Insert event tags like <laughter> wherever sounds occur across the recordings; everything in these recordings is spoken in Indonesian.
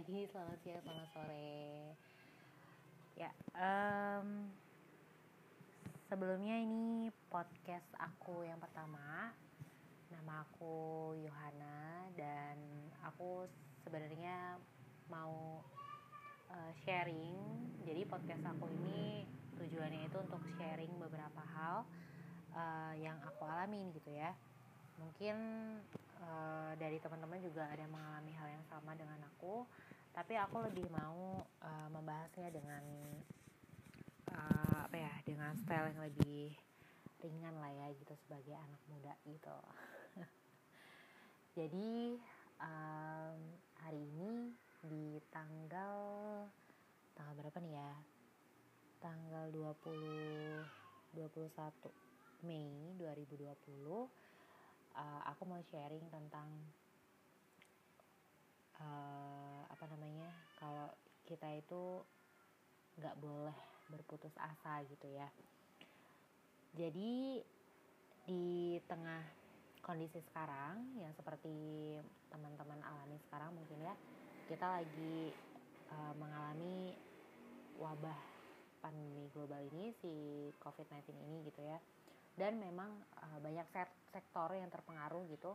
pagi, selamat siang, selamat sore. Ya, um, sebelumnya ini podcast aku yang pertama. Nama aku Yohana dan aku sebenarnya mau uh, sharing. Jadi podcast aku ini tujuannya itu untuk sharing beberapa hal uh, yang aku alami gitu ya. Mungkin uh, dari teman-teman juga ada yang mengalami hal yang sama dengan aku. Tapi aku lebih mau uh, membahasnya dengan uh, apa ya dengan style yang lebih ringan lah ya gitu sebagai anak muda gitu. <laughs> Jadi um, hari ini di tanggal tanggal berapa nih ya? Tanggal 20 21 Mei 2020 uh, aku mau sharing tentang uh, apa namanya kalau kita itu nggak boleh berputus asa gitu ya. Jadi di tengah kondisi sekarang yang seperti teman-teman alami sekarang mungkin ya kita lagi uh, mengalami wabah pandemi global ini si COVID-19 ini gitu ya dan memang uh, banyak sektor yang terpengaruh gitu.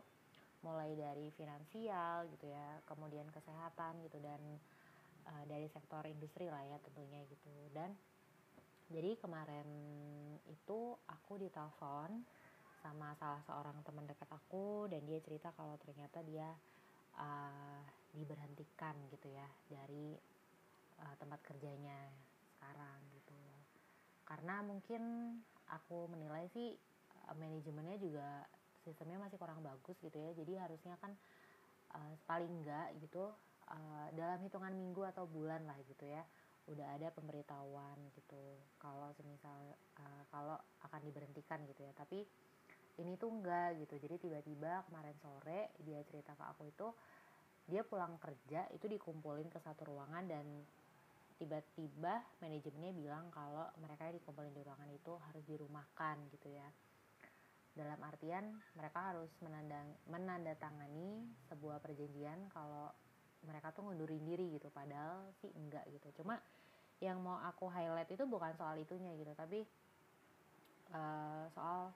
Mulai dari finansial gitu ya kemudian kesehatan gitu dan uh, dari sektor industri lah ya tentunya gitu. Dan jadi kemarin itu aku ditelepon sama salah seorang teman dekat aku dan dia cerita kalau ternyata dia uh, diberhentikan gitu ya dari uh, tempat kerjanya sekarang karena mungkin aku menilai sih eh, manajemennya juga sistemnya masih kurang bagus gitu ya. Jadi harusnya kan uh, paling enggak gitu uh, dalam hitungan minggu atau bulan lah gitu ya udah ada pemberitahuan gitu. Kalau semisal uh, kalau akan diberhentikan gitu ya. Tapi ini tuh enggak gitu. Jadi tiba-tiba kemarin sore dia cerita ke aku itu dia pulang kerja itu dikumpulin ke satu ruangan dan tiba-tiba manajemennya bilang kalau mereka dikumpulin di ruangan itu harus dirumahkan gitu ya. Dalam artian mereka harus menandang, menandatangani sebuah perjanjian kalau mereka tuh ngundurin diri gitu padahal sih enggak gitu. Cuma yang mau aku highlight itu bukan soal itunya gitu tapi uh, soal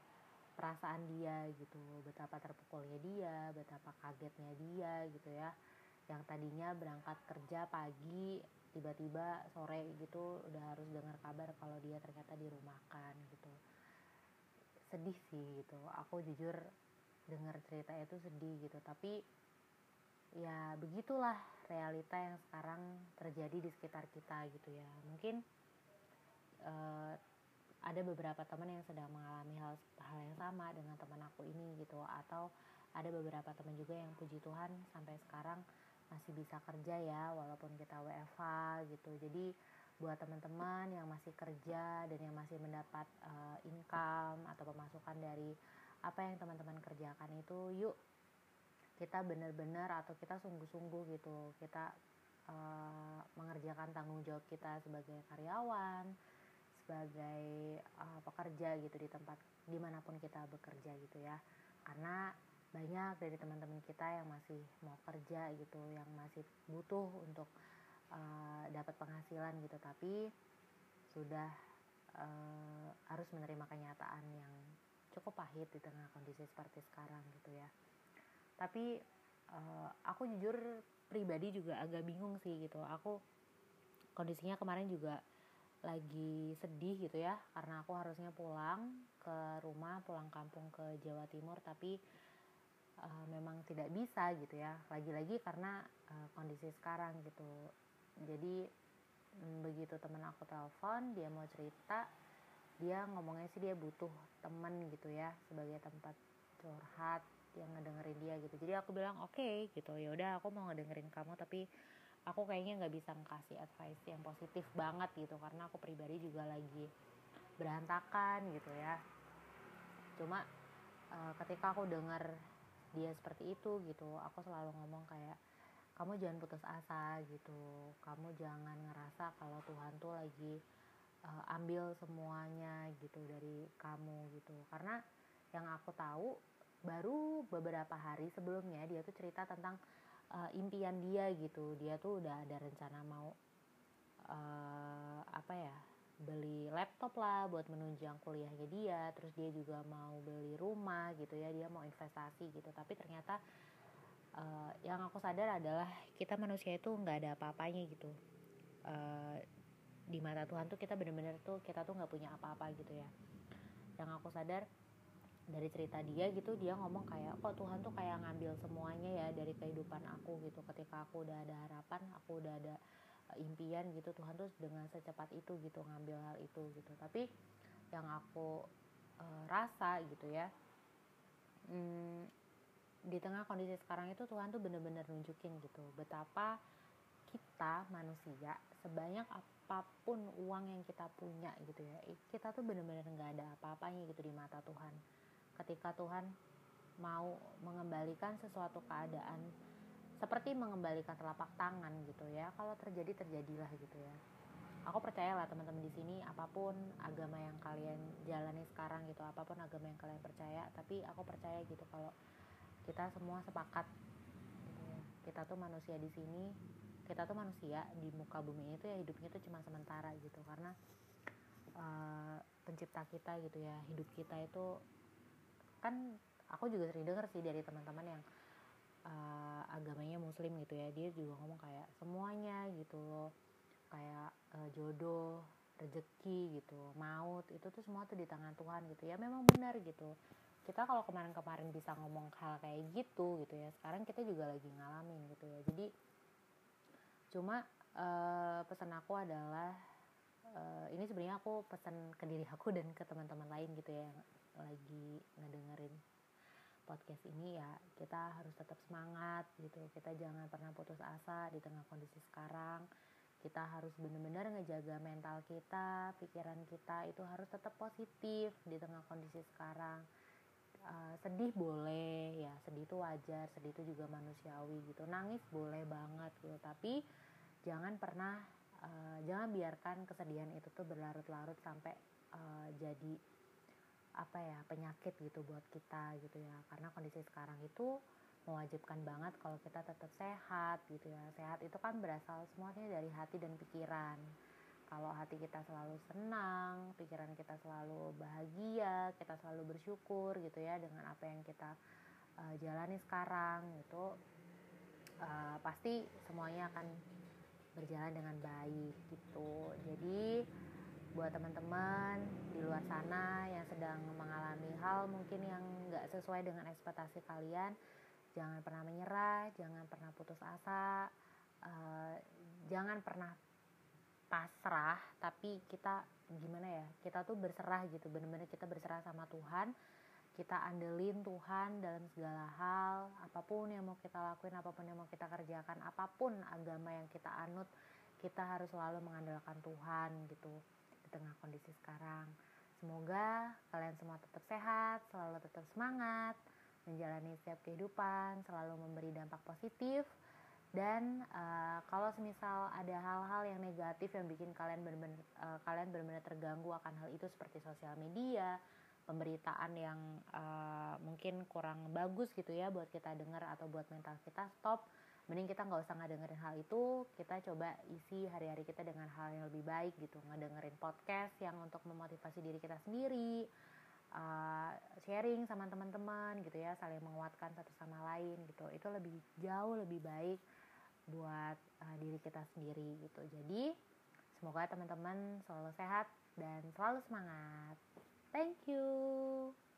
perasaan dia gitu betapa terpukulnya dia betapa kagetnya dia gitu ya yang tadinya berangkat kerja pagi tiba-tiba sore gitu udah harus dengar kabar kalau dia ternyata dirumahkan gitu. Sedih sih gitu. Aku jujur dengar cerita itu sedih gitu. Tapi ya begitulah realita yang sekarang terjadi di sekitar kita gitu ya. Mungkin uh, ada beberapa teman yang sedang mengalami hal hal yang sama dengan teman aku ini gitu. Atau ada beberapa teman juga yang puji Tuhan sampai sekarang masih bisa kerja ya walaupun kita WFH gitu. Jadi buat teman-teman yang masih kerja dan yang masih mendapat uh, income atau pemasukan dari apa yang teman-teman kerjakan itu yuk kita benar-benar atau kita sungguh-sungguh gitu kita uh, mengerjakan tanggung jawab kita sebagai karyawan sebagai uh, pekerja gitu di tempat di mana pun kita bekerja gitu ya. Karena banyak dari teman-teman kita yang masih mau kerja gitu yang masih butuh untuk uh, dapat penghasilan gitu. Tapi sudah uh, harus menerima kenyataan yang cukup pahit di tengah kondisi seperti sekarang gitu ya. Tapi uh, aku jujur pribadi juga agak bingung sih gitu. Aku kondisinya kemarin juga lagi sedih gitu ya karena aku harusnya pulang ke rumah pulang kampung ke Jawa Timur. Tapi uh, memang tidak bisa gitu ya. Lagi-lagi karena uh, kondisi sekarang gitu. Jadi um, begitu temen aku telepon dia mau cerita dia ngomongnya sih dia butuh temen gitu ya sebagai tempat curhat yang ngedengerin dia gitu. Jadi aku bilang oke okay, gitu. Ya udah aku mau ngedengerin kamu tapi aku kayaknya nggak bisa ngasih advice yang positif banget gitu. Karena aku pribadi juga lagi berantakan gitu ya. Cuma uh, ketika aku dengar dia seperti itu gitu. Aku selalu ngomong kayak kamu jangan putus asa gitu. Kamu jangan ngerasa kalau Tuhan tuh lagi uh, ambil semuanya gitu dari kamu gitu. Karena yang aku tahu baru beberapa hari sebelumnya dia tuh cerita tentang uh, impian dia gitu. Dia tuh udah ada rencana mau uh, apa ya beli laptop lah buat menunjang kuliahnya dia terus dia juga mau beli rumah gitu ya dia mau investasi gitu. Tapi ternyata uh, yang aku sadar adalah kita manusia itu nggak ada apa-apanya gitu. Uh, di mata Tuhan tuh kita bener-bener tuh kita tuh nggak punya apa-apa gitu ya. Yang aku sadar dari cerita dia gitu dia ngomong kayak kok Tuhan tuh kayak ngambil semuanya ya dari kehidupan aku gitu. Ketika aku udah ada harapan aku udah ada impian gitu Tuhan tuh dengan secepat itu gitu ngambil hal itu gitu. Tapi yang aku uh, rasa gitu ya hmm, di tengah kondisi sekarang itu Tuhan tuh bener-bener nunjukin gitu betapa kita manusia sebanyak apa pun uang yang kita punya gitu ya kita tuh bener-bener nggak ada apa-apanya gitu di mata Tuhan. Ketika Tuhan mau mengembalikan sesuatu keadaan seperti mengembalikan telapak tangan gitu ya. Kalau terjadi terjadilah gitu ya. Aku percayalah teman-teman di sini apa pun agama yang kalian jalani sekarang gitu apa pun agama yang kalian percaya tapi aku percaya gitu kalau kita semua sepakat gitu ya. kita tuh manusia di sini kita tuh manusia di muka bumi itu ya hidupnya tuh cuma sementara gitu. Karena uh, pencipta kita gitu ya hidup kita itu kan aku juga sering dengar sih dari teman-teman yang uh, agamanya muslim gitu ya dia juga ngomong kayak semuanya gitu loh kayak uh, jodoh rezeki gitu maut itu tuh semua tuh di tangan Tuhan gitu. Ya memang benar gitu. Kita kalau kemarin-kemarin bisa ngomong hal kayak gitu gitu ya sekarang kita juga lagi ngalamin gitu ya. Jadi cuma uh, pesan aku adalah uh, ini sebenarnya aku pesan ke diri aku dan ke teman-teman lain gitu ya lagi ngedengerin podcast ini ya kita harus tetap semangat gitu. Kita jangan pernah putus asa di tengah kondisi sekarang. Kita harus benar-benar ngejaga mental kita pikiran kita itu harus tetap positif di tengah kondisi sekarang. Uh, sedih boleh ya sedih itu wajar sedih itu juga manusiawi gitu. Nangis boleh banget gitu tapi jangan pernah uh, jangan biarkan kesedihan itu tuh berlarut-larut sampai uh, jadi apa ya penyakit gitu buat kita gitu ya. Karena kondisi sekarang itu mewajibkan banget kalau kita tetap sehat gitu ya. Sehat itu kan berasal semuanya dari hati dan pikiran. Kalau hati kita selalu senang pikiran kita selalu bahagia kita selalu bersyukur gitu ya dengan apa yang kita uh, jalani sekarang itu uh, pasti semuanya akan berjalan dengan baik gitu. Jadi buat teman-teman di luar sana yang sedang mengalami hal mungkin yang nggak sesuai dengan ekspektasi kalian jangan pernah menyerah jangan pernah putus asa uh, jangan pernah pasrah tapi kita gimana ya kita tuh berserah gitu bener-bener kita berserah sama Tuhan kita andelin Tuhan dalam segala hal apa pun yang mau kita lakuin apa pun yang mau kita kerjakan apa pun agama yang kita anut kita harus selalu mengandalkan Tuhan gitu tengah kondisi sekarang. Semoga kalian semua tetap sehat, selalu tetap semangat, menjalani setiap kehidupan, selalu memberi dampak positif. Dan uh, kalau semisal ada hal-hal yang negatif yang bikin kalian benar-benar uh, kalian benar-benar terganggu akan hal itu seperti sosial media, pemberitaan yang uh, mungkin kurang bagus gitu ya buat kita dengar atau buat mental kita, stop mending kita nggak usah ngedengerin hal itu kita coba isi hari-hari kita dengan hal yang lebih baik gitu. Ngedengerin podcast yang untuk memotivasi diri kita sendiri uh, sharing sama teman-teman gitu ya saling menguatkan satu sama lain gitu. Itu lebih jauh lebih baik buat uh, diri kita sendiri gitu. Jadi semoga teman-teman selalu sehat dan selalu semangat. Thank you